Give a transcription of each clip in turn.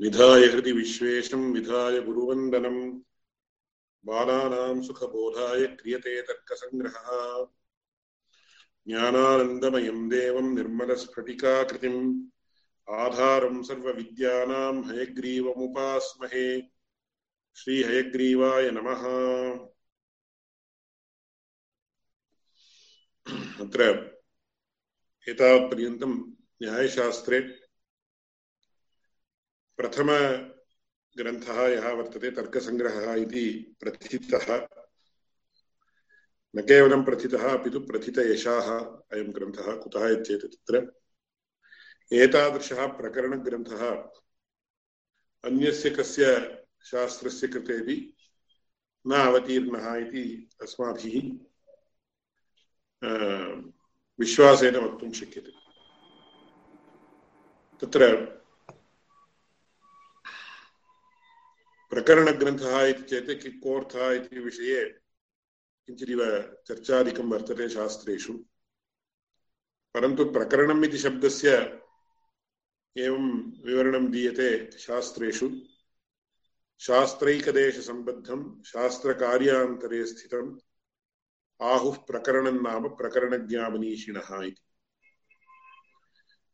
विधाय हृदि विश्वेशं विधाय गुरुवन्दनम् बालानां सुखबोधाय क्रियते तर्कसङ्ग्रहः ज्ञानानन्दमयं देवं निर्मलस्फटिकाकृतिम्। आधारं सर्वविद्यानां हयग्रीवमुपास्महे। श्रीहयग्रीवाय नमः। अत्र एतावत्पर्यन्तं न्यायशास्त्रे प्रथमग्रन्थः यः वर्तते तर्कसङ्ग्रहः इति प्रथितः। न केवलं प्रथितः, अपि तु प्रथितयशाः अयं ग्रन्थः, कुतः चेत् तत्र। एतादृशः प्रकरणग्रन्थः अन्यस्य कस्य शास्त्रस्य कृतेपि न अवतीर्णः इति अस्माभिः विश्वासेन वक्तुं शक्यते। तत्र प्रकरणग्रन्थः इति चेत् कोऽर्थः इति विषये किञ्चिदिव चर्चादिकं वर्तते शास्त्रेषु। परन्तु प्रकरणम् इति शब्दस्य एवं विवरणं दीयते शास्त्रेषु। शास्त्रैकदेशसम्बद्धं, शास्त्रकार्यान्तरे स्थितम् आहुः प्रकरणं नाम प्रकरणज्ञापनीषिणः इति।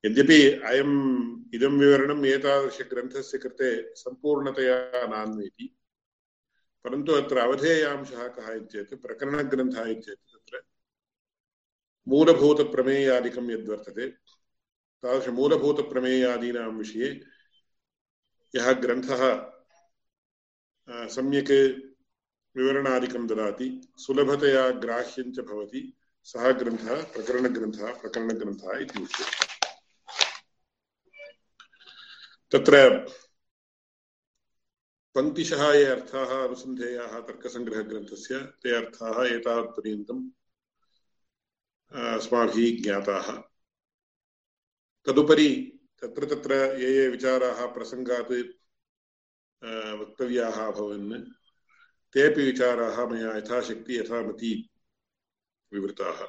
यद्यपि अयम् इदं विवरणम् एतादृशग्रन्थस्य कृते सम्पूर्णतया नान्वेति, परन्तु अत्र अवधेयांशः कः इत्येत् प्रकरणग्रन्थः इत्येत् तत्र मूलभूतप्रमेयादिकं यद्वर्तते तादृशमूलभूतप्रमेयादीनां विषये यः ग्रन्थः सम्यक् विवरणादिकं ददाति, सुलभतया ग्राह्यञ्च भवति, सः ग्रन्थः प्रकरणग्रन्थः प्रकरणग्रन्थः इति उच्यते। तत्र पङ्क्तिशः ये अर्थाः अनुसन्धेयाः तर्कसङ्ग्रहग्रन्थस्य, ते अर्थाः एतावत्पर्यन्तम् अस्माभिः ज्ञाताः। तदुपरि तत्र तत्र ये ये विचाराः, प्रसङ्गात् वक्तव्याः अभवन् तेपि विचाराः मया यथाशक्ति, यथामति विवृताः।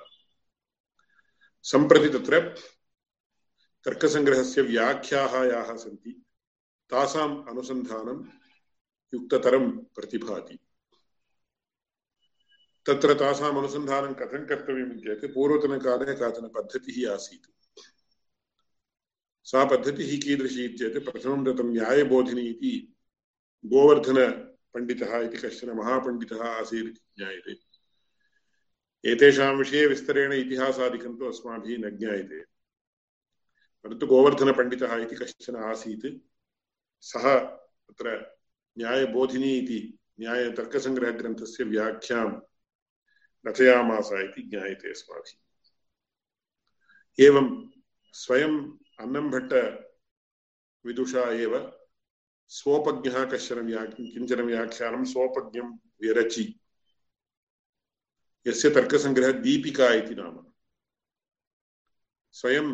सम्प्रति तत्र तर्कसङ्ग्रहस्य व्याख्याः याः सन्ति। तासाम् अनुसन्धानं युक्ततरं प्रतिभाति। तत्र तासाम् अनुसन्धानं कथं कर्तव्यम् चेत् पूर्वतनकाले काचन पद्धतिः आसीत्। सा पद्धतिः कीदृशी चेत् प्रथमं दत्तं न्यायबोधिनी इति गोवर्धनपण्डितः इति कश्चन महापण्डितः आसीत् इति ज्ञायते। एतेषां विषये विस्तरेण इतिहासादिकं तु अस्माभिः न ज्ञायते। परन्तु गोवर्धनपण्डितः इति कश्चन आसीत् सः तत्र न्यायबोधिनी इति न्यायतर्कसङ्ग्रहग्रन्थस्य व्याख्यां रचयामास इति ज्ञायते अस्माभिः एवं स्वयं अन्नम्भट्टविदुषा एव स्वोपज्ञः कश्चन व्या किंचन व्याख्यानं स्वोपज्ञं विरचि यस्य तर्कसङ्ग्रहः दीपिका इति नाम स्वयं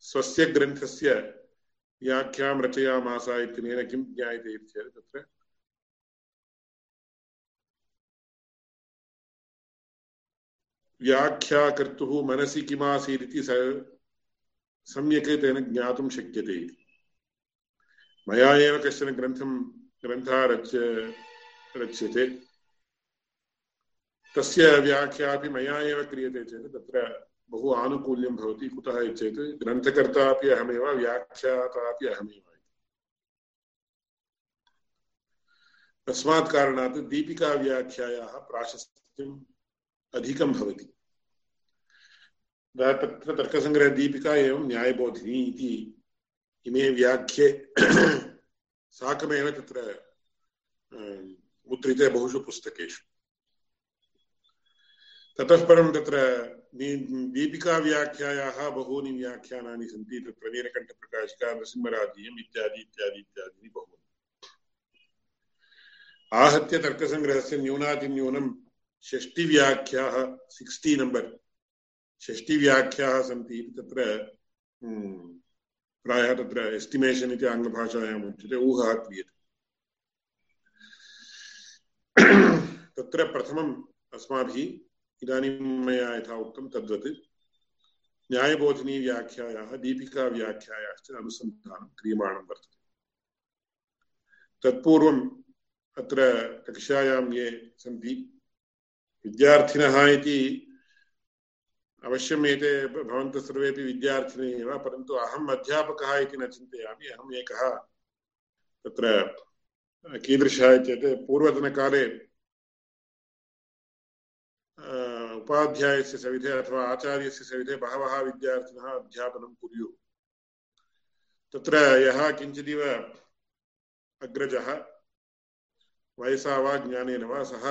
स्वस्य ग्रन्थस्य व्याख्यां रचयामास इत्यनेन किं ज्ञायते इति चेत् तत्र व्याख्याकर्तुः मनसि किमासीदिति स सम्यक् तेन ज्ञातुं शक्यते इति। मया एव कश्चन ग्रन्थं ग्रन्थः रच्य रच्यते। तस्य व्याख्या अपि मया एव क्रियते चेत् तत्र बहु आनुकूल्यं भवति, कुतः चेत् ग्रन्थकर्ता अपि अहमेव, व्याख्याता अपि अहमेव तस्मात् कारणात् दीपिकाव्याख्यायाः प्राशस्त्यम् अधिकं भवति। तत्र तर्कसङ्ग्रहदीपिका एवं न्यायबोधिनी इति इमे व्याख्ये साकमेव तत्र मुद्रिते बहुषु पुस्तकेषु। ततः परं तत्र दीपिकाव्याख्यायाः बहूनि व्याख्यानानि सन्ति, तत्र नीलकण्ठप्रकाशिका नरसिंहराजीयम् इत्यादि इत्यादि, इत्यादीनि बहूनि। आहत्य तर्कसङ्ग्रहस्य न्यूनातिन्यूनं षष्टिव्याख्याः, सिक्स्टि नम्बर्। षष्टिव्याख्याः सन्ति इति तत्र प्रायः तत्र एस्टिमेशन् इति आङ्ग्लभाषायाम् उच्यते, ऊहः क्रियते। तत्र प्रथमम् अस्माभिः इदानीं मया यथा उक्तं तद्वत् न्यायबोधिनी व्याख्यायाः दीपिकाव्याख्यायाश्च अनुसन्धानं, क्रियमाणं वर्तते। तत्पूर्वम् अत्र कक्षायां ये सन्ति, विद्यार्थिनः इति अवश्यम् एते भवन्तः सर्वेपि विद्यार्थिनः एव, परन्तु अहम् अध्यापकः इति न चिन्तयामि, अहम् एकः तत्र कीदृशः चेत् पूर्वतनकाले उपाध्यायस्य सविधे अथवा आचार्यस्य सविधे बहवः विद्यार्थिनः अध्यापनं कुर्युः। तत्र यः किञ्चिदिव अग्रजः, वयसा वा ज्ञानेन वा, सः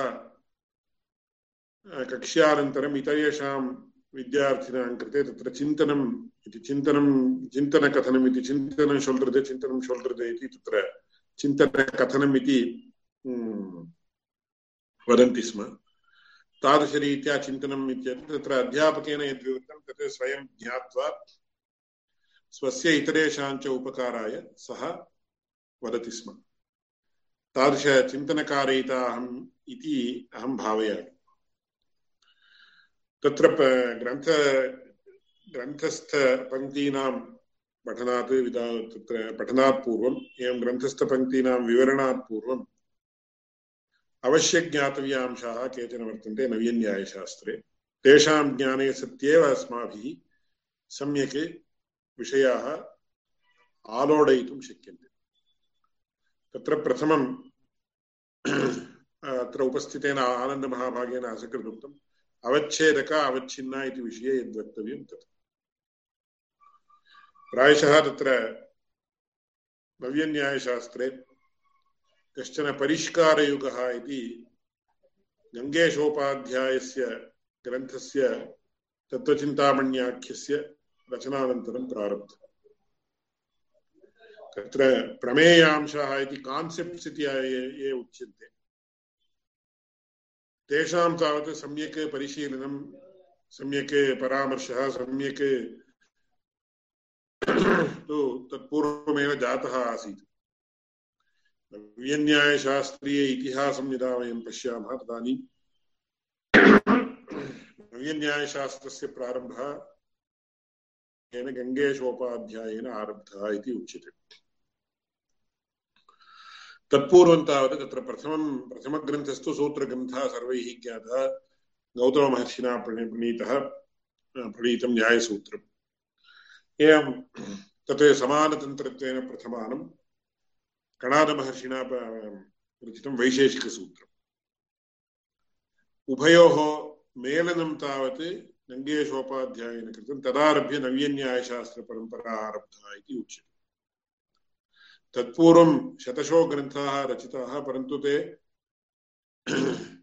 कक्ष्यानन्तरम् इतरेषां विद्यार्थिनां कृते तत्र चिन्तनम् इति, चिन्तनं, चिन्तनकथनम् इति, चिन्तनं शोल्डृते चिन्तनं शोल्डृते इति तत्र चिन्तनकथनम् इति वदन्ति स्म। तादृशरीत्या चिन्तनम् इत्येतत् तत्र अध्यापकेन यद्विवृत्तं तत् स्वयं ज्ञात्वा स्वस्य इतरेषां च उपकाराय सः वदति स्म। तादृशचिन्तनकारयिता अहम् इति अहं भावयामि। तत्र ग्रन्थ ग्रन्थस्थपङ्क्तीनां पठनात् विदा तत्र पठनात् पूर्वम् एवं ग्रन्थस्थपङ्क्तीनां विवरणात् पूर्वम् अवश्यज्ञातव्यांशाः केचन वर्तन्ते नव्यन्यायशास्त्रे तेषां ज्ञाने सत्येव अस्माभिः सम्यक् विषयाः आलोडयितुं शक्यन्ते। तत्र प्रथमम् अत्र उपस्थितेन आनन्दमहाभागेन असकृदुक्तम् अवच्छेदक अवच्छिन्ना इति विषये यद्वक्तव्यं तत्। प्रायशः तत्र नव्यन्यायशास्त्रे कश्चन परिष्कारयुगः इति गङ्गेशोपाध्यायस्य ग्रन्थस्य तत्त्वचिन्तामण्याख्यस्य रचनानन्तरं प्रारब्धम् तत्र प्रमेयांशाः इति कान्सेप्ट्स् इति ये उच्यन्ते। तेषां तावत् सम्यक् परिशीलनं, सम्यक् परामर्शः, सम्यक् तु तत्पूर्वमेव जातः आसीत्। नव्यन्यायशास्त्रीय इतिहासं यदा वयं पश्यामः तदानीं नव्यन्यायशास्त्रस्य प्रारम्भः गङ्गेशोपाध्यायेन आरब्धः इति उच्यते। तत्पूर्वं तावत् तत्र प्रथमं, प्रथमग्रन्थस्तु सूत्रग्रन्थः सर्वैः ज्ञातः गौतममहर्षिणा प्रणीतः प्रणीतं न्यायसूत्रम्। एवं तत् समानतन्त्रत्वेन प्रथमानं कणादमहर्षिणा रचितं वैशेषिकसूत्रम् उभयोः मेलनं तावत् गङ्गेशोपाध्यायेन कृतं, तदारभ्य नव्यन्यायशास्त्रपरम्परा आरब्धा इति उच्यते। तत्पूर्वं शतशो ग्रन्थाः रचिताः, परन्तु ते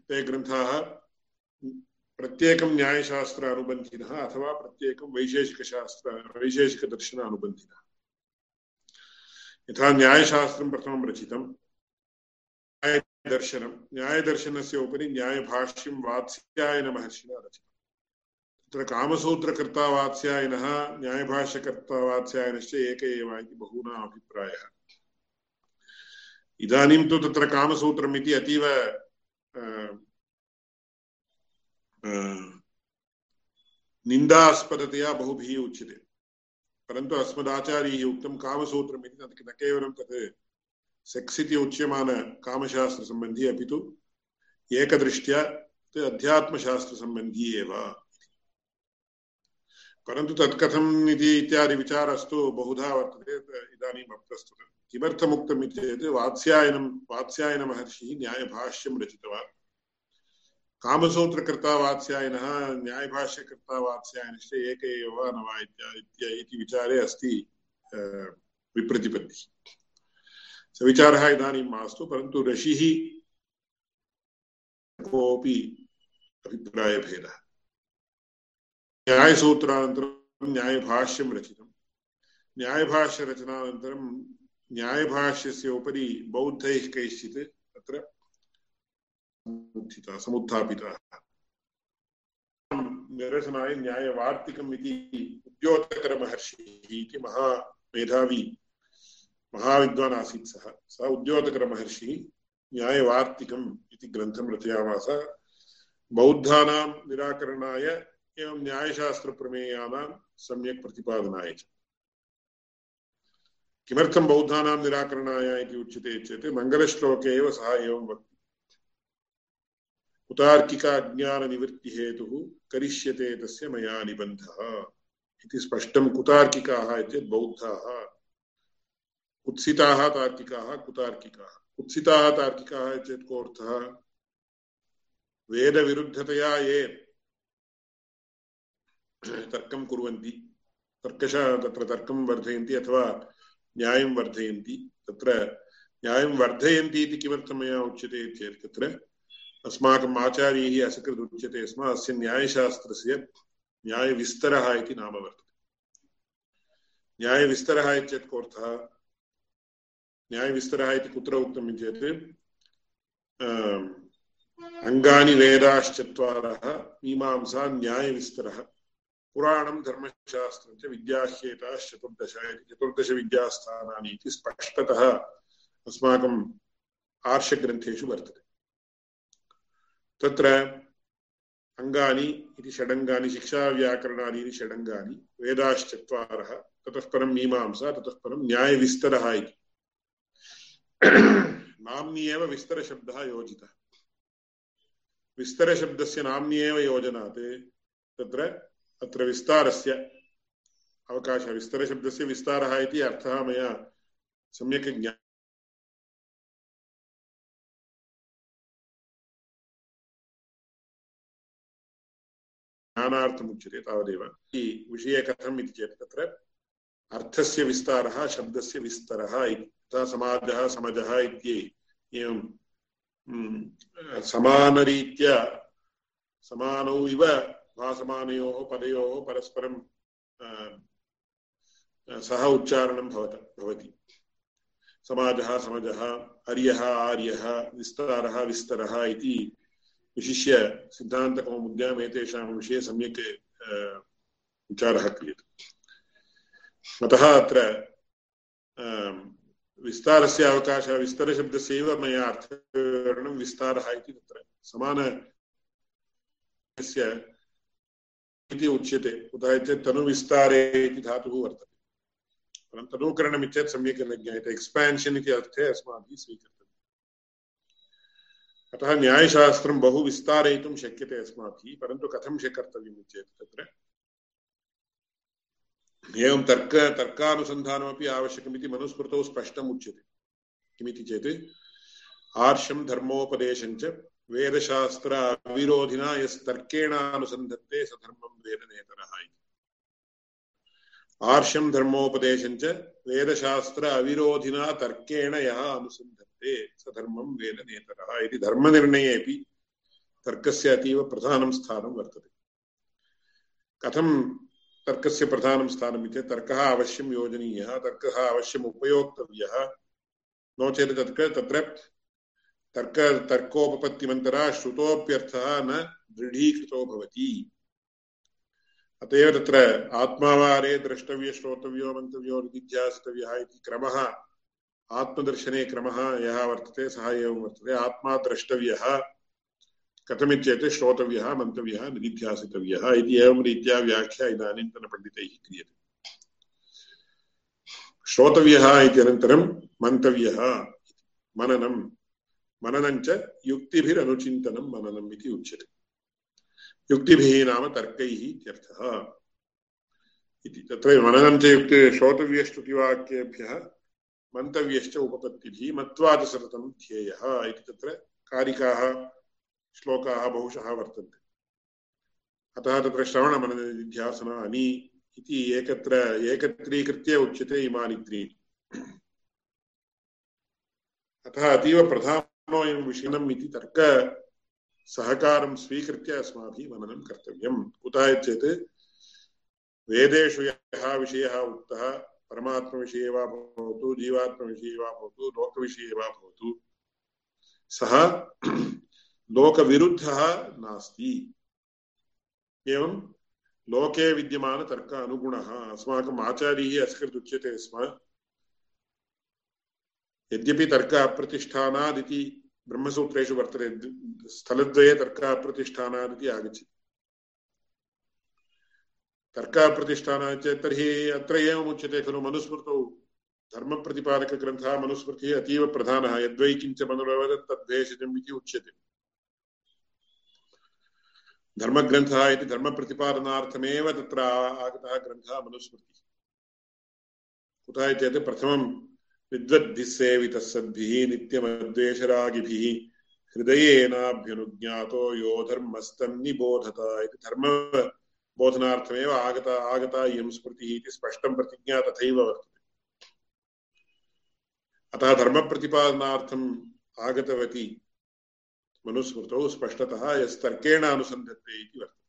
ते ग्रन्थाः प्रत्येकं न्यायशास्त्र अनुबन्धिनः अथवा प्रत्येकं वैशेषिकशास्त्र वैशेषिकदर्शन अनुबन्धिनः यथा न्यायशास्त्रं प्रथमं रचितं न्यायदर्शनं। न्यायदर्शनस्य उपरि न्यायभाष्यं वात्स्यायनमहर्षिणा रचितं तत्र कामसूत्रकर्ता वात्स्यायनः, न्यायभाष्यकर्ता वात्स्यायनश्च एक एव इति बहूनाम् अभिप्रायः। इदानीं तु तत्र कामसूत्रम् इति अतीव निन्दास्पदतया बहुभिः उच्यते। परन्तु अस्मदाचार्यैः उक्तं कामसूत्रम् इति तत् न केवलं तत् सेक्स् इति उच्यमानकामशास्त्रसम्बन्धी अपि तु एकदृष्ट्या अध्यात्मशास्त्रसम्बन्धी एव परन्तु तत् इति इत्यादि विचारस्तु बहुधा वर्तते इदानीम् अप्रस्तुतम्। किमर्थमुक्तम् इति चेत् वात्स्यायनं, वात्स्यायनमहर्षिः न्यायभाष्यं रचितवान्। कामसूत्रकृता वात्स्यायनः न्यायभाष्यकृता एक एव न वा इति विचारे अस्ति विप्रतिपत्तिः। स विचारः इदानीं मास्तु, परन्तु ऋषिः कोऽपि अभिप्रायभेदः। न्यायसूत्रानन्तरं न्यायभाष्यं रचितं। न्यायभाष्यरचनानन्तरं न्यायभाष्यस्य उपरि बौद्धैः कैश्चित् तत्र समुत्थिता समुत्थापिताः। निरसनाय न्यायवार्तिकम् इति उद्योतकरमहर्षिः इति महामेधावी महाविद्वान् आसीत् सः। सः उद्योतकरमहर्षिः न्यायवार्तिकम् इति ग्रन्थं रचयामास। बौद्धानां निराकरणाय एवं न्यायशास्त्रप्रमेयानां सम्यक् प्रतिपादनाय च। किमर्थं बौद्धानां निराकरणाय इति उच्यते चेत् मङ्गलश्लोके एव सः एवं वक्ति कुतार्किका ज्ञाननिवृत्तिहेतुः करिष्यते तस्य मया निबन्धः इति स्पष्टं कुतार्किकाः चेत् बौद्धाः। कुत्सिताः तार्किकाः कुतार्किकाः। कुत्सिताः तार्किकाः वेदविरुद्धतया ये तर्कं कुर्वन्ति, तर्कशः, तत्र तर्कं वर्धयन्ति अथवा न्यायं वर्धयन्ति, तत्र न्यायं वर्धयन्ति इति किमर्थं मया उच्यते चेत् तत्र? अस्माकम् आचार्यैः असकृत् उच्यते स्म अस्य न्यायशास्त्रस्य न्यायविस्तरः इति नाम वर्तते। न्यायविस्तरः इत्येतत् कोऽर्थः? न्यायविस्तरः इति कुत्र उक्तम् चेत् अङ्गानि वेदाश्चत्वारः मीमांसा न्यायविस्तरः। पुराणं धर्मशास्त्रं च विद्याह्येताश्चतुर्दश चतुर्दशविद्यास्थानानि इति स्पष्टतः अस्माकम् आर्षग्रन्थेषु वर्तते। तत्र अङ्गानि इति षडङ्गानि, शिक्षाव्याकरणानि इति षडङ्गानि, वेदाश्चत्वारः, ततः परं मीमांसा, ततः परं न्यायविस्तरः इति। नाम्नि एव विस्तरशब्दः योजितः। विस्तरशब्दस्य नाम्नि एव योजनात् तत्र अत्र विस्तारस्य अवकाशः। विस्तरशब्दस्य विस्तारः इति अर्थः मया सम्यक् ज्ञा ज्ञानार्थमुच्यते तावदेव विषये कथम् इति चेत् तत्र अर्थस्य विस्तारः शब्दस्य विस्तरः तथा समाजः समजः इति एवं समानरीत्या समानौ इव पदयोः परस्परं सह उच्चारणं भवत भवति समाजः समजः अर्यः आर्यः विस्तारः विस्तरः इति विशिष्य सिद्धान्तकौमुद्याम् एतेषां विषये सम्यक् विचारः क्रियते अतः अत्र विस्तारस्य अवकाशः विस्तरशब्दस्यैव मया अर्थविवरणं विस्तारः इति तत्र समान इति उच्यते कुतः चेत् तनुविस्तारे इति धातुः वर्तते परं तनूकरणमित्येतत् सम्यक् न ज्ञायते एक्स्पान्शन् इति अर्थे अस्माभिः अतः न्यायशास्त्रं बहु विस्तारयितुं शक्यते अस्माभिः, परन्तु कथं कर्तव्यम् चेत् तत्र? एवं तर्क, तर्कानुसन्धानमपि आवश्यकमिति मनुस्मृतौ स्पष्टम् उच्यते। किमिति चेत्, आर्षं धर्मोपदेशञ्च वेदशास्त्र अविरोधिना यस्तर्केणानुसन्धत्ते स धर्मं वेदनेतरः इति। आर्षं धर्मोपदेशञ्च वेदशास्त्र अविरोधिना तर्केण यः अनुसन्धत्ते स धर्मं वेदनेतरः इति धर्मनिर्णयेपि तर्कस्य अतीव प्रधानं स्थानं वर्तते। कथं तर्कस्य प्रधानं स्थानम् इति तर्कः अवश्यं योजनीयः, तर्कः अवश्यम् उपयोक्तव्यः, नो चेत् तत्र तत्र तर्क, तर्कोपपत्तिमन्तरा श्रुतोऽप्यर्थः न दृढीकृतो भवति। अत एव तत्र आत्मावारे द्रष्टव्य, श्रोतव्यो, मन्तव्यो, निधिध्यासितव्यः इति क्रमः आत्मदर्शने क्रमः यः वर्तते सः एवं वर्तते। आत्मा द्रष्टव्यः, कथमित्येत् श्रोतव्यः, मन्तव्यः, निधिध्यासितव्यः इति एवं रीत्या व्याख्या इदानीन्तनपण्डितैः क्रियते। श्रोतव्यः इति अनन्तरं मन्तव्यः मननं। मननञ्च युक्तिभिरनुचिन्तनं मननम् इति उच्यते। युक्तिभिः नाम तर्कैः इत्यर्थः इति। तत्र मननं च श्रोतव्यश्रुतिवाक्येभ्यः मन्तव्यश्च उपपत्तिभिः मत्वा च सततं ध्येयः इति तत्र कारिकाः, श्लोकाः बहुशः वर्तन्ते। अतः तत्र श्रवणमननिध्यासनानि इति एकत्र, एकत्रीकृत्य उच्यते इमानि त्रीणि। अतः अतीव प्रधानोऽयं विषयनम् इति तर्क सहकारं स्वीकृत्य अस्माभिः मननं कर्तव्यं कुतः चेत् वेदेषु यः विषयः उक्तः परमात्मविषये वा भवतु, जीवात्मविषये वा भवतु, लोकविषये वा भवतु। सः लोकविरुद्धः नास्ति। एवं लोके विद्यमानतर्क अनुगुणः, अस्माकम् आचार्यैः अस्कृत् उच्यते स्म। यद्यपि तर्क अप्रतिष्ठानादिति ब्रह्मसूत्रेषु वर्तते, स्थलद्वये तर्क अप्रतिष्ठानादिति आगच्छति। तर्कप्रतिष्ठानं चेत् तर्हि अत्र एवमुच्यते खलु मनुस्मृतौ। धर्मप्रतिपादकग्रन्थः मनुस्मृतिः अतीव प्रधानः, यद्वै किञ्च मनुरवदत् तद्भेषजम् इति उच्यते। धर्मग्रन्थः इति धर्मप्रतिपादनार्थमेव तत्र आगतः ग्रन्थः मनुस्मृतिः। कुतः चेत् प्रथमं विद्वद्भिः सद्भिः नित्यमद्वेषरागिभिः हृदयेनाभ्यनुज्ञातो यो धर्मस्तन्निबोधत इति धर्मबोधनार्थमेव आगता आगता इयं स्मृतिः इति स्पष्टं प्रतिज्ञा तथैव वर्तते। अतः धर्मप्रतिपादनार्थम् आगतवती मनुस्मृतौ स्पष्टतः यस्तर्केण अनुसन्धत्ते इति वर्तते।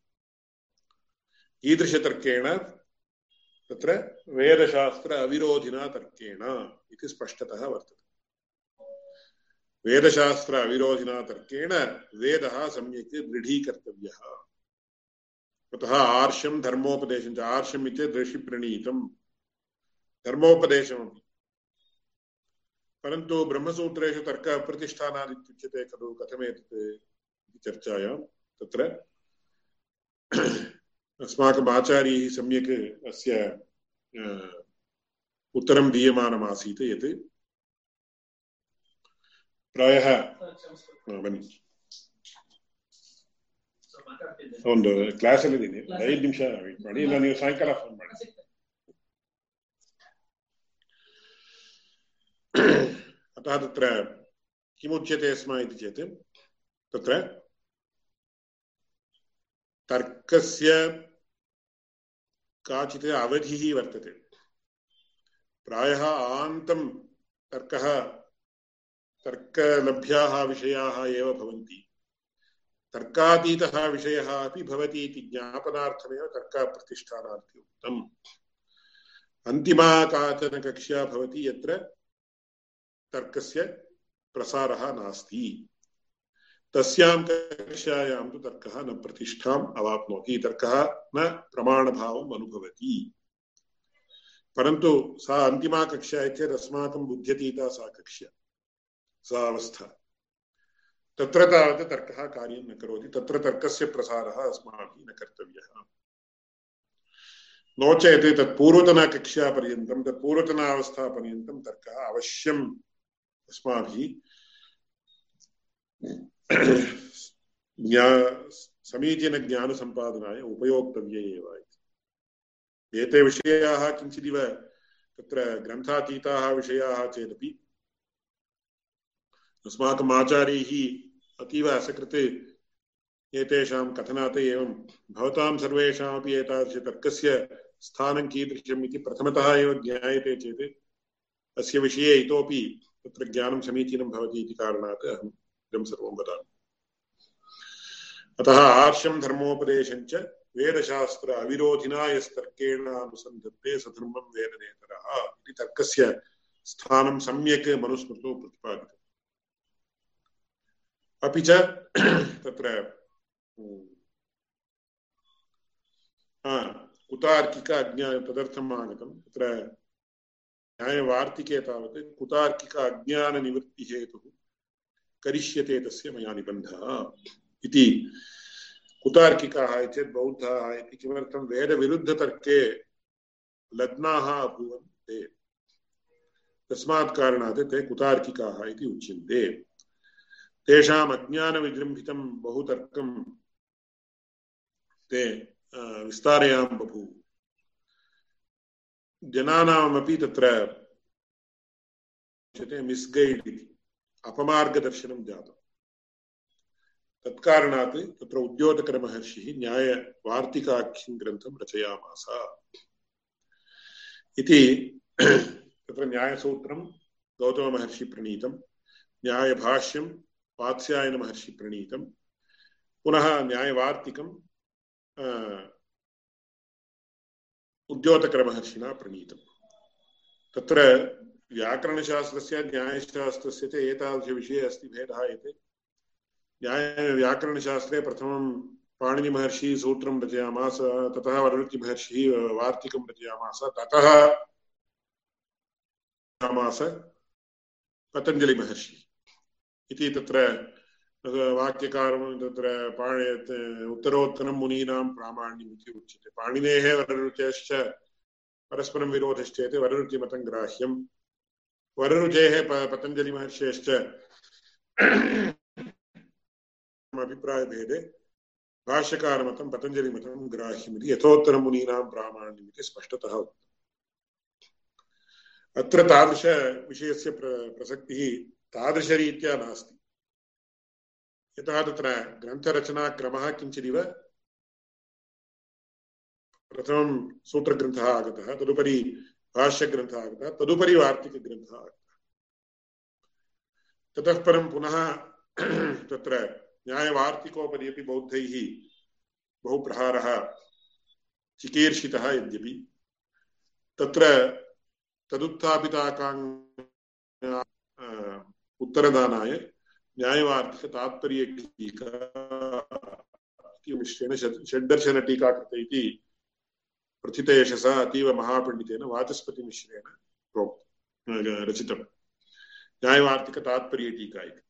ईदृशतर्केण, तत्र वेदशास्त्र अविरोधिना तर्केण इति स्पष्टतः वर्तते। वेदशास्त्र अविरोधिना तर्केण वेदः सम्यक् दृढीकर्तव्यः। अतः आर्षं धर्मोपदेशं च आर्षम् इति ऋषिप्रणीतम् धर्मोपदेशमपि। परन्तु ब्रह्मसूत्रेषु तर्कप्रतिष्ठानादित्युच्यते खलु कथमेतत् इति चर्चायां। तत्र अस्माकम् आचार्यैः सम्यक् अस्य उत्तरं दीयमानमासीत् यत्। प्रायः ಬನ್ನಿ ಒಂದು ಕ್ಲಾಸಲ್ಲಿ ಇದ್ದೀನಿ ಐದು ನಿಮಿಷ ವೇಟ್ ಮಾಡಿ ಇಲ್ಲ ನೀವು ಸಾಯಂಕಾಲ ಫೋನ್ ಮಾಡಿ अतः तत्र किमुच्यते स्म इति चेत् तत्र तर्कस्य काचित् अवधिः वर्तते प्रायः आन्तं तर्कः तर्कलभ्याः विषयाः एव भवन्ति तर्कातीतः विषयः अपि भवति इति ज्ञापनार्थमेव तर्कप्रतिष्ठानार्थी उक्तम्। अन्तिमा काचन कक्ष्या भवति यत्र तर्कस्य प्रसारः नास्ति। तस्यां कक्षायां तु तर्कः न प्रतिष्ठाम्, अवाप्नोति। तर्कः न प्रमाणभावम् अनुभवति। परन्तु सा अन्तिमा कक्षा अस्माकं बुध्यतीता सा कक्षा, सा अवस्था। तत्र तावत् तर्कः कार्यं न करोति, तत्र तर्कस्य प्रसारः अस्माभिः न कर्तव्यः। नो चेत् तत् पूर्वतनकक्षापर्यन्तं, तत् पूर्वतनावस्थापर्यन्तं तर्कः अवश्यम् अस्माभिः ज्ञा, समीचीनज्ञानसम्पादनाय उपयोक्तव्य एव इति। एते विषयाः किञ्चिदिव तत्र ग्रन्थातीताः विषयाः चेदपि अस्माकम् आचार्यैः अतीव असकृते एतेषां कथनात् एवं भवतां सर्वेषामपि एतादृशतर्कस्य स्थानं कीदृशम् इति प्रथमतः एव ज्ञायते चेत् अस्य विषये इतोपि तत्र ज्ञानं समीचीनं भवति इति कारणात् अहम् इदं सर्वं वदामि। अतः आर्षं धर्मोपदेशं च वेदशास्त्र अविरोधिना यस्तर्केण अनुसन्धत्ते सधर्मं वेदनेतरः इति तर्कस्य स्थानं सम्यक् मनुस्मृतौ प्रतिपादितम्। अपि च तत्र कुतार्किक अज्ञा तदर्थम् आगतं तत्र न्यायवार्तिके तावत् कुतार्किक अज्ञाननिवृत्तिहेतुः करिष्यते तस्य मया निबन्धः इति कुतार्किकाः चेत् बौद्धाः इति किमर्थं वेदविरुद्धतर्के लग्नाः अभूवन् ते तस्मात् कारणात् ते कुतार्किकाः इति उच्यन्ते तेषाम् अज्ञानविजृम्भितं बहुतर्कं ते विस्तारयां बभूव जनानामपि तत्र मिस्गैड् इति अपमार्गदर्शनं जातम् तत्कारणात् तत्र उद्योतकरमहर्षिः न्यायवार्तिकाख्यं ग्रन्थं रचयामास। इति तत्र न्यायसूत्रं गौतममहर्षिप्रणीतं। न्यायभाष्यं वात्स्यायन महर्षि प्रणीतम पुनः न्यायवार्तिकम उद्योतकरमहर्षिणा प्रणीतम। तत्र व्याकरणशास्त्रस्य, न्यायशास्त्रस्य च एतादृशविषये अस्ति, भेदः एते। न्याय, व्याकरणशास्त्रे प्रथमं पाणिनिमहर्षिः सूत्रं रचयामास, ततः वररुचिमहर्षिः वार्तिकं रचयामास, ततः पतञ्जलिमहर्षिः। इति तत्र वाक्यकारं तत्र पाणि उत्तरोत्तरं मुनीनां प्रामाण्यम् इति उच्यते। पाणिनेः वररुचेश्च परस्परं विरोधश्चेत् वररुचिमतं ग्राह्यं वररुचेः प, पतञ्जलिमहर्षेश्च अभिप्रायभेदे, भाष्यकारमतं, पतञ्जलिमतं ग्राह्यमिति, यथोत्तरं मुनीनां प्रामाण्यमिति स्पष्टतः उक्तम्। अत्र तादृशविषयस्य प्र, प्रसक्तिः तादृशरीत्या नास्ति। यतः तत्र ग्रन्थरचनाक्रमः किञ्चिदिव प्रथमं सूत्रग्रन्थः आगतः, तदुपरि भाष्यग्रन्थः आगतः, तदुपरि वार्तिकग्रन्थः आगतः। ततः परं पुनः तत्र न्यायवार्तिकोपरि अपि बौद्धैः बहु प्रहारः चिकीर्षितः यद्यपि। तत्र उत्तरदानाय न्यायवार्थिकतात्पर्यटीका मिश्रेण षड्दर्शनटीका कृत इति प्रथितयशसा अतीव महापण्डितेन वाचस्पतिमिश्रेण प्रोक् रचितम् न्यायवार्तिकतात्पर्यटीका इति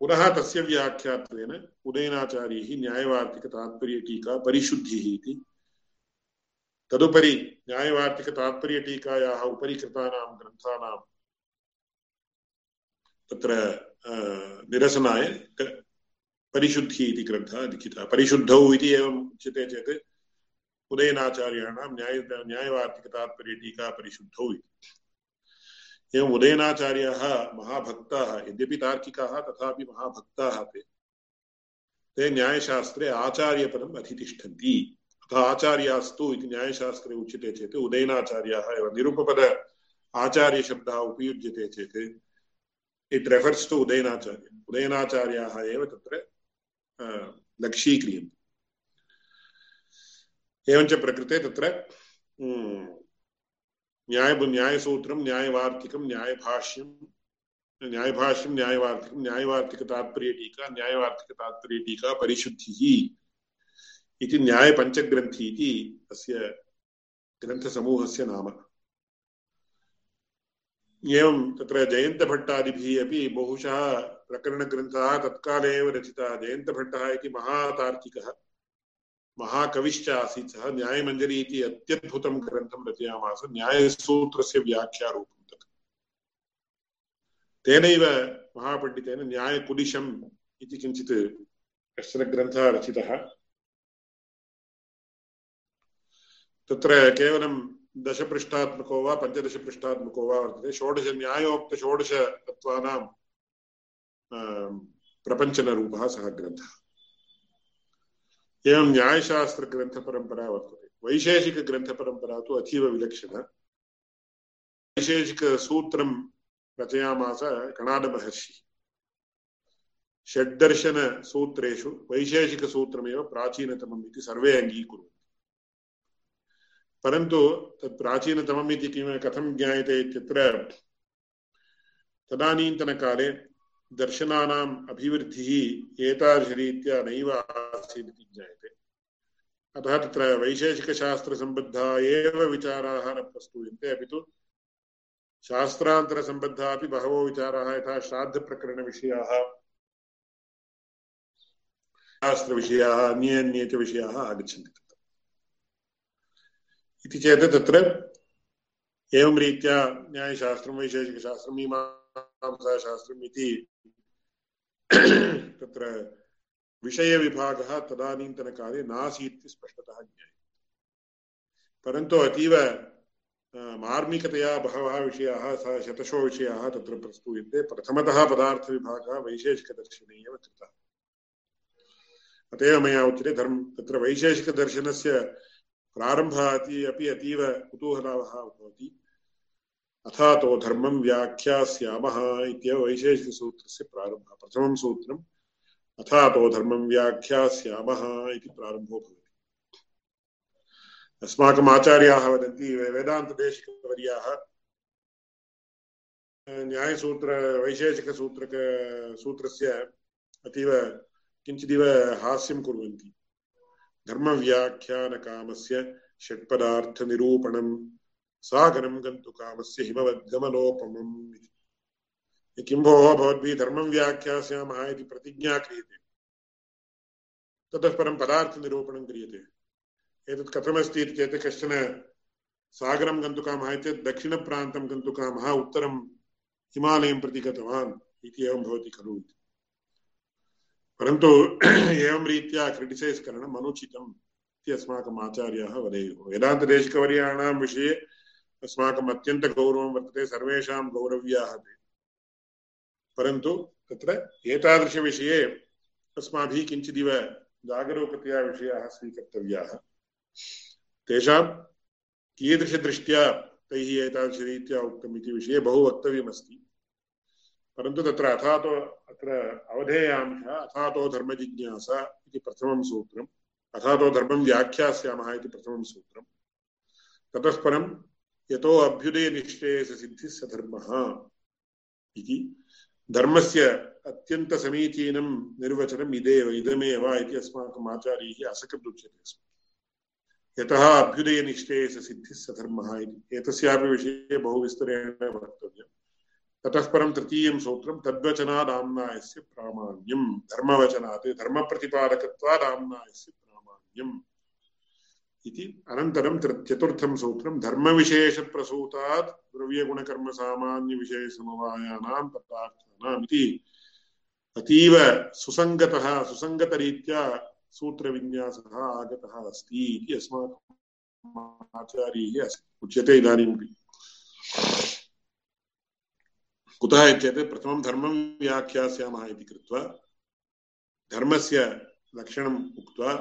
पुनः तस्य व्याख्यात्वेन उदयनाचार्यैः न्यायवार्तिकतात्पर्यटीका परिशुद्धिः इति तदुपरि न्यायवार्तिकतात्पर्यटीकायाः उपरि कृतानां ग्रन्थानां तत्र निरसनाय परिशुद्धिः इति ग्रन्थः लिखितः। परिशुद्धौ इति एवम् उच्यते चेत् उदयनाचार्याणां न्याय न्यायवार्तिकतात्पर्यटीका परिशुद्धौ इति। एवम् उदयनाचार्याः महाभक्ताः, यद्यपि तार्किकाः, तथापि महाभक्ताः ते। ते न्यायशास्त्रे आचार्यपदम् अधितिष्ठन्ति। अतः आचार्यास्तु इति न्यायशास्त्रे उच्यते चेत् उदयनाचार्याः एव निरुपपद आचार्यशब्दः उपयुज्यते चेत् इट् रेफर्स् टु उदयनाचार्य उदयनाचार्याः एव तत्र लक्ष्यीक्रियन्ते एवञ्च प्रकृते तत्र न्याय न्यायसूत्रं न्यायवार्तिकं न्यायभाष्यं न्यायभाष्यं न्यायवार्तिकं न्यायवार्तिकतात्पर्यटीका न्यायवार्तिकतात्पर्यटीका परिशुद्धिः इति न्यायपञ्चग्रन्थी इति अस्य ग्रन्थसमूहस्य नाम एवं तत्र जयन्तभट्टादिभिः अपि बहुशः प्रकरणग्रन्थाः तत्काले एव रचिताः। जयन्तभट्टः इति महातार्किकः, महाकविश्च आसीत् सः। न्यायमञ्जरी इति अत्यद्भुतं ग्रन्थं रचयामास। न्यायसूत्रस्य व्याख्यारूपं तत्। तेनैव महापण्डितेन न्यायकुलिशम् इति किञ्चित् कश्चन ग्रन्थः रचितः। तत्र केवलं दशपृष्ठात्मको वा पञ्चदशपृष्ठात्मको वा वर्तते। षोडश न्यायोक्तषोडशतत्त्वानां प्रपञ्चनरूपः सः ग्रन्थः। एवं न्यायशास्त्रग्रन्थपरम्परा वर्तते। वैशेषिकग्रन्थपरम्परा तु अतीव विलक्षणा। वैशेषिकसूत्रं रचयामास कणादमहर्षिः। षड्दर्शनसूत्रेषु वैशेषिकसूत्रमेव प्राचीनतमम् इति सर्वे अङ्गीकुर्वन्ति परन्तु तत् प्राचीनतमम् इति किं कथं ज्ञायते इत्यत्र तदानीन्तनकाले दर्शनानाम् अभिवृद्धिः एतादृशरीत्या नैव आसीत् इति ज्ञायते। अतः तत्र वैशेषिकशास्त्रसम्बद्धा एव विचाराः न प्रस्तूयन्ते। अपि तु शास्त्रान्तरसम्बद्धाः अपि बहवो विचाराः यथा श्राद्धप्रकरणविषयाः, शास्त्रविषयाः अन्ये अन्ये च विषयाः आगच्छन्ति। इति चेत् तत्र एवं रीत्या न्यायशास्त्रं वैशेषिकशास्त्रं मीमांसाशास्त्रम् इति तत्र विषयविभागः तदानीन्तनकाले नासीत् इति स्पष्टतः ज्ञायते परन्तु अतीव मार्मिकतया बहवः विषयाः सः शतशो विषयाः तत्र प्रस्तूयन्ते प्रथमतः पदार्थविभागः वैशेषिकदर्शने एव कृतः अत एव मया उच्यते धर्म तत्र वैशेषिकदर्शनस्य प्रारम्भः अपि अतीव कुतूहलावः भवति। अथातो धर्मं व्याख्यास्यामः इत्येव प्रारम्भः, प्रथमं सूत्रम्। अथातो धर्मं व्याख्यास्यामः इति प्रारम्भो भवति। अस्माकम् आचार्याः वदन्ति वेदान्तदेशिकवर्याः। न्यायसूत्र, वैशेषिकसूत्रक अतीव किञ्चिदिव हास्यं कुर्वन्ति। धर्मव्याख्यानकामस्य षट्पदार्थनिरूपणं सागरं गन्तु कामस्य हिमवद्गमनोपमम् किं भोः भवद्भिः धर्मं व्याख्यास्यामः इति प्रतिज्ञा क्रियते। ततः परं पदार्थनिरूपणं क्रियते। एतत् कथमस्ति इति चेत् कश्चन सागरं गन्तुकामः चेत् दक्षिणप्रान्तं गन्तुकामः उत्तरं हिमालयं प्रति गतवान् इति एवं भवति खलु परन्तु एवं रीत्या क्रिटिसैस् करणम् अनुचितम् इति अस्माकम् आचार्याः वदेयुः। वेदान्तदेशिकवर्याणां विषये अस्माकम् अत्यन्तगौरवं वर्तते, सर्वेषां गौरव्याः ते। परन्तु तत्र एतादृशविषये अस्माभिः किञ्चिदिव जागरूकतया विषयाः स्वीकर्तव्याः। तेषां कीदृशदृष्ट्या तैः एतादृशरीत्या उक्तम् इति विषये बहु वक्तव्यमस्ति। परन्तु तत्र अथातो, अत्र अवधेयांशः अथातो धर्मजिज्ञासा इति प्रथमं सूत्रम्, अथातो धर्मं व्याख्यास्यामः इति प्रथमं सूत्रम्। ततः परं यतो अभ्युदयनिश्चयससिद्धिः स धर्मः इति। धर्मस्य अत्यन्तसमीचीनं निर्वचनम् इदेव, इदमेव इति अस्माकम् आचार्यैः असकृदुच्यते स्म यतः अभ्युदयनिश्चयससिद्धिः स धर्मः इति। एतस्यापि विषये बहु विस्तरेण वक्तव्यम्। ततः परं तृतीयं सूत्रं, तद्वचनादाम्नायस्य प्रामाण्यं धर्मवचनात्, धर्मप्रतिपादकत्वादाम्नायस्य प्रामाण्यम्। इति अनन्तरं चतुर्थं सूत्रं, धर्मविशेषप्रसूतात् द्रव्यगुणकर्मसामान्यविषयसमवायानां पदार्थानाम् इति। अतीव सुसङ्गतः, सुसङ्गतरीत्या सूत्रविन्यासः आगतः अस्ति इति अस्माकम् आचार्यैः उच्यते इदानीमपि। कुतः इत्येतत् प्रथमं धर्मं व्याख्यास्यामः इति कृत्वा धर्मस्य लक्षणम् उक्त्वा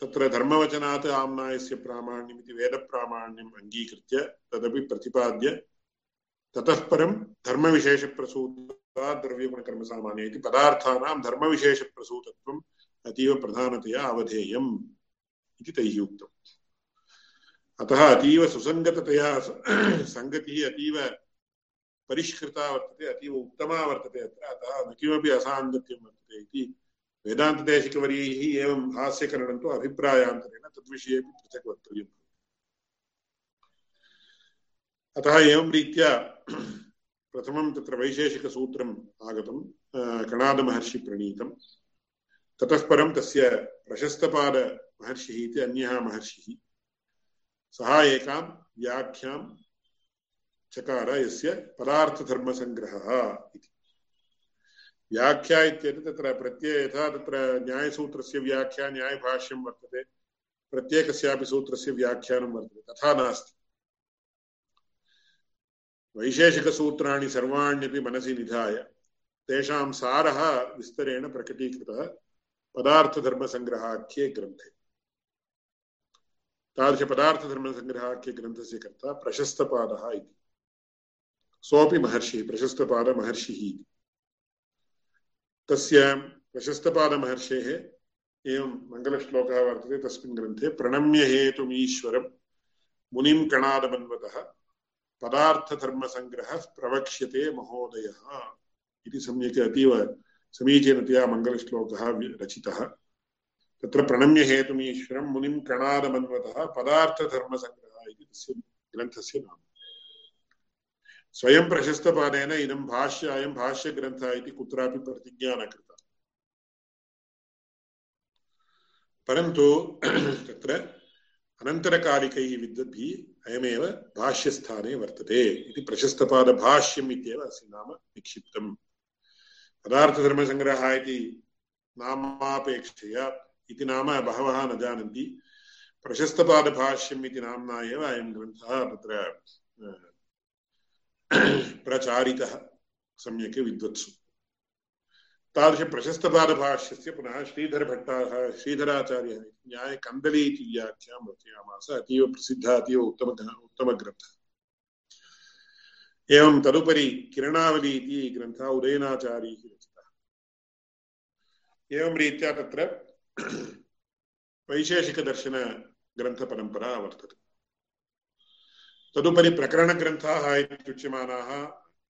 तत्र धर्मवचनात् आम्नायस्य प्रामाण्यम् इति वेदप्रामाण्यम् अङ्गीकृत्य तदपि प्रतिपाद्य ततः परं धर्मविशेषप्रसूतात् द्रव्यगुणकर्मसामान्य इति पदार्थानां धर्मविशेषप्रसूतत्वम् अतीव प्रधानतया अवधेयम् इति तैः उक्तम्। अतः अतीव सुसङ्गततया सङ्गतिः अतीव परिष्कृता वर्तते, अतीव उत्तमा वर्तते, अत्र अतः न किमपि असाङ्गत्यं वर्तते इति वेदान्तदेशिकवर्यैः एवं हास्यकरणं तु अभिप्रायान्तरेण तद्विषयेपि पृथक् वक्तव्यम् अतः एवं रीत्या प्रथमं तत्र वैशेषिकसूत्रम् आगतं कणादमहर्षिप्रणीतं ततः परं तस्य प्रशस्तपादमहर्षिः इति अन्यः महर्षिः। सः एकां व्याख्यां चकार यस्य पदार्थधर्मसङ्ग्रहः इति। व्याख्या इत्येतत् तत्र प्रत्यय यथा तत्र न्यायसूत्रस्य व्याख्या, न्यायभाष्यं वर्तते, प्रत्येकस्यापि सूत्रस्य व्याख्यानं वर्तते, तथा नास्ति। वैशेषिकसूत्राणि सर्वाण्यपि मनसि निधाय, तेषां सारः विस्तरेण प्रकटीकृतः पदार्थधर्मसङ्ग्रहाख्ये ग्रन्थे। तादृशपदार्थधर्मसङ्ग्रहाख्ये ग्रन्थस्य कर्ता प्रशस्तपादः इति। सोऽपि महर्षिः, प्रशस्तपादमहर्षिः। तस्य प्रशस्तपादमहर्षेः एवं मङ्गलश्लोकः वर्तते तस्मिन् ग्रन्थे प्रणम्य हेतुमीश्वरं मुनिं कणादमन्वतः पदार्थधर्मसङ्ग्रहः प्रवक्ष्यते महोदयः। इति सम्यक् अतीव समीचीनतया मङ्गलश्लोकः रचितः। तत्र प्रणम्य हेतुमीश्वरं मुनिं कणादमन्वतः पदार्थधर्मसङ्ग्रहः इति तस्य ग्रन्थस्य नाम। स्वयं प्रशस्तपादेन इदं भाष्य अयं भाष्यग्रन्थः इति कुत्रापि प्रतिज्ञा न कृता परन्तु तत्र अनन्तरकालिकैः विद्वद्भिः अयमेव भाष्यस्थाने वर्तते इति प्रशस्तपादभाष्यम् इत्येव अस्य नाम निक्षिप्तम् पदार्थधर्मसङ्ग्रहः इति नामापेक्षया इति नाम बहवः न जानन्ति प्रशस्तपादभाष्यम् इति नाम्ना एव अयं ग्रन्थः तत्र प्रचारितः सम्यक् विद्वत्सु। तादृशप्रशस्तपादभाष्यस्य पुनः श्रीधरभट्टाः, श्रीधराचार्यः न्यायकन्दली इति व्याख्यां रचयामास अतीव प्रसिद्धः, अतीव उत्तम उत्तमग्रन्थः। एवं तदुपरि किरणावली इति ग्रन्थः उदयनाचार्यैः रचितः। एवं रीत्या तत्र वैशेषिकदर्शनग्रन्थपरम्परा वर्तते। तदुपरि प्रकरणग्रन्थाः इत्युच्यमानाः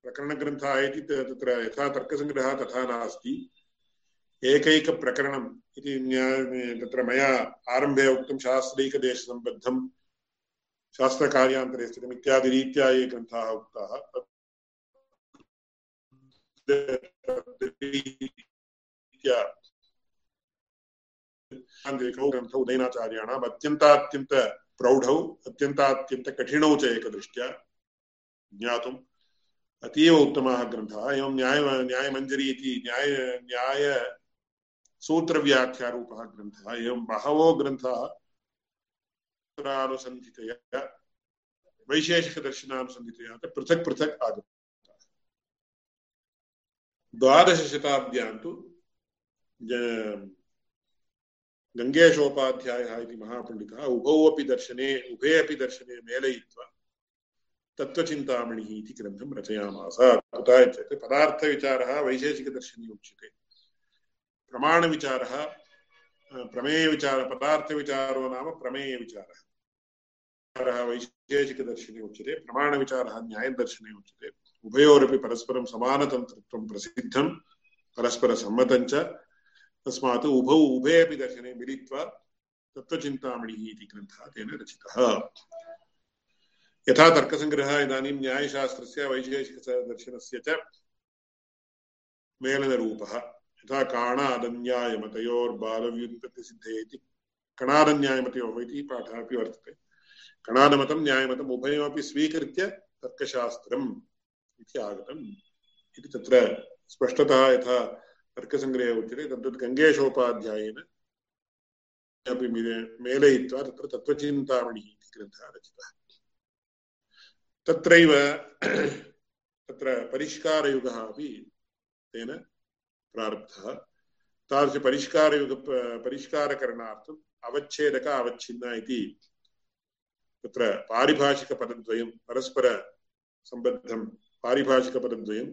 प्रकरणग्रन्थाः इति तत्र यथा तर्कसङ्ग्रहः तथा नास्ति। एकैकप्रकरणम् इति तत्र मया आरम्भे उक्तं शास्त्रैकदेशसम्बद्धं शास्त्रकार्यान्तरे स्थितम् इत्यादिरीत्या ये ग्रन्थाः उक्ताः। ग्रन्थौ उदयनाचार्याणाम् अत्यन्तात्यन्त प्रौढौ अत्यन्तात्यन्तकठिनौ च एकदृष्ट्या ज्ञातुम् अतीव उत्तमाः ग्रन्थाः। एवं न्याय, न्यायमञ्जरी इति न्याय न्याय सूत्रव्याख्यारूपः ग्रन्थः। एवं बहवो ग्रन्थाः अनुसन्धितया वैशेषिकदर्शनानुसन्धितया पृथक् पृथक् आगताः। द्वादशशताब्द्यां तु गङ्गेशोपाध्यायः इति महापण्डितः उभौ अपि दर्शने, उभे अपि दर्शने मेलयित्वा तत्त्वचिन्तामणिः इति ग्रन्थं रचयामास। कुतः चेत् पदार्थविचारः वैशेषिकदर्शने उच्यते। प्रमाणविचारः प्रमेयविचार, पदार्थविचारो नाम प्रमेयविचारः। वैशेषिकदर्शने उच्यते, प्रमाणविचारः न्यायदर्शने उच्यते। उभयोरपि परस्परं समानतन्त्रत्वं प्रसिद्धं परस्परसम्मतञ्च तस्मात् उभौ उभे अपि दर्शने मिलित्वा तत्त्वचिन्तामणिः इति ग्रन्थः तेन रचितः। यथा तर्कसङ्ग्रहः इदानीं न्यायशास्त्रस्य, वैशेषिकदर्शनस्य च मेलनरूपः। यथा काणादन्यायमतयोर्बालव्युत्पत्तिसिद्धे इति कणादन्यायमतयोः इति पाठः अपि वर्तते। कणादमतं न्यायमतम् उभयमपि स्वीकृत्य तर्कशास्त्रम् इति आगतम् इति तत्र स्पष्टतः यथा तर्कसङ्ग्रहे उच्यते तद्वत् गङ्गेशोपाध्यायेन अपि मेलयित्वा तत्र तत्त्वचिन्तामणिः इति ग्रन्थः रचितः। तत्रैव तत्र परिष्कारयुगः अपि तेन प्रारब्धः। तादृशपरिष्कारयुग परिष्कारकरणार्थम् अवच्छेदक अवच्छिन्न इति तत्र पारिभाषिकपदद्वयं, परस्परसम्बद्धं पारिभाषिकपदद्वयं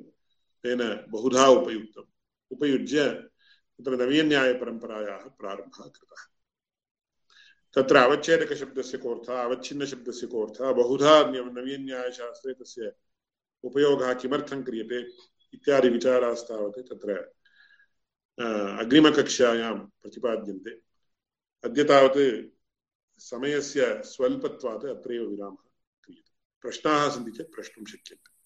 तेन बहुधा उपयुक्तम्। उपयुज्य तत्र नवीनन्यायपरम्परायाः प्रारम्भः कृतः। तत्र अवच्छेदकशब्दस्य कोऽर्थः, अवच्छिन्नशब्दस्य कोऽर्थः, बहुधा नवीनन्यायशास्त्रे तस्य उपयोगः किमर्थं क्रियते इत्यादि विचारास्तावत् तत्र अग्रिमकक्षायां प्रतिपाद्यन्ते। अद्य तावत् समयस्य स्वल्पत्वात् अत्रैव विरामः क्रियते। प्रश्नाः सन्ति चेत् प्रष्टुं शक्यन्ते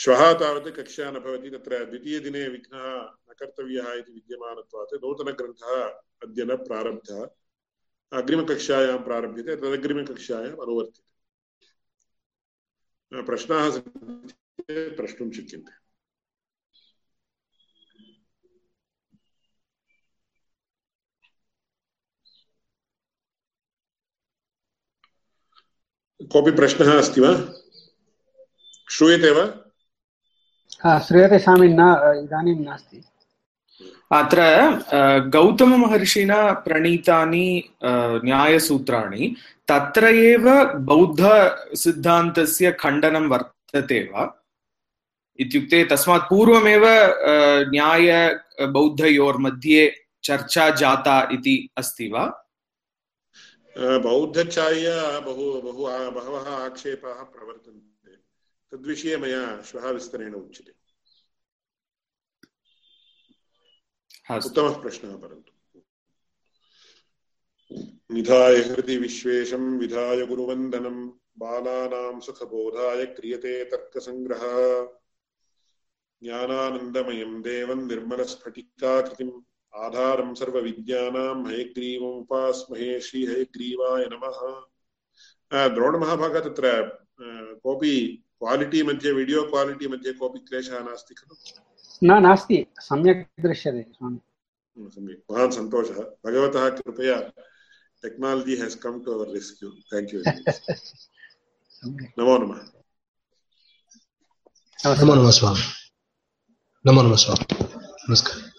श्वः तावत् कक्षा न भवति तत्र द्वितीयदिने विघ्नः न कर्तव्यः इति विद्यमानत्वात् नूतनग्रन्थः अद्य न प्रारब्धः। अग्रिमकक्षायां प्रारभ्यते तदग्रिमकक्षायाम् अनुवर्त्यते प्रश्नाः प्रष्टुं शक्यन्ते। कोऽपि प्रश्नः अस्ति वा? श्रूयते वा? श्रूयते स्वामी न इदानीं नास्ति। अत्र गौतममहर्षिणा प्रणीतानि न्यायसूत्राणि तत्र एव बौद्धसिद्धान्तस्य खण्डनं वर्तते वा? इत्युक्ते तस्मात् पूर्वमेव न्यायबौद्धयोर्मध्ये चर्चा जाता इति अस्ति वा? बौद्धचार्य बहु बहु बहवः आक्षेपाः प्रवर्तन्ते। तद्विषये मया श्वः विस्तरेण उच्यते। उत्तमः प्रश्नः परन्तु निधाय हृदि विश्वेशं, विधाय गुरुवन्दनं। बालानां सुखबोधाय क्रियते तर्कसङ्ग्रहः। ज्ञानानन्दमयं देवं निर्मलस्फटिकाकृतिम्। आधारं सर्वविद्यानां। हयग्रीवमुपास्महे श्रीहयग्रीवाय नमः। द्रोणमहाभाग तत्र कोऽपि क्वालिटी मध्ये, वीडियो क्वालिटी मध्ये कोऽपि क्लेशः नास्ति खलु? न नास्ति सम्यक् दृश्यते स्वामि। सम्यक्। महान् सन्तोषः। भगवतः कृपया technology has come to our rescue thank you नमो नमः। नमो नमः स्वामी। नमो नमः स्वामी। नमस्कारः।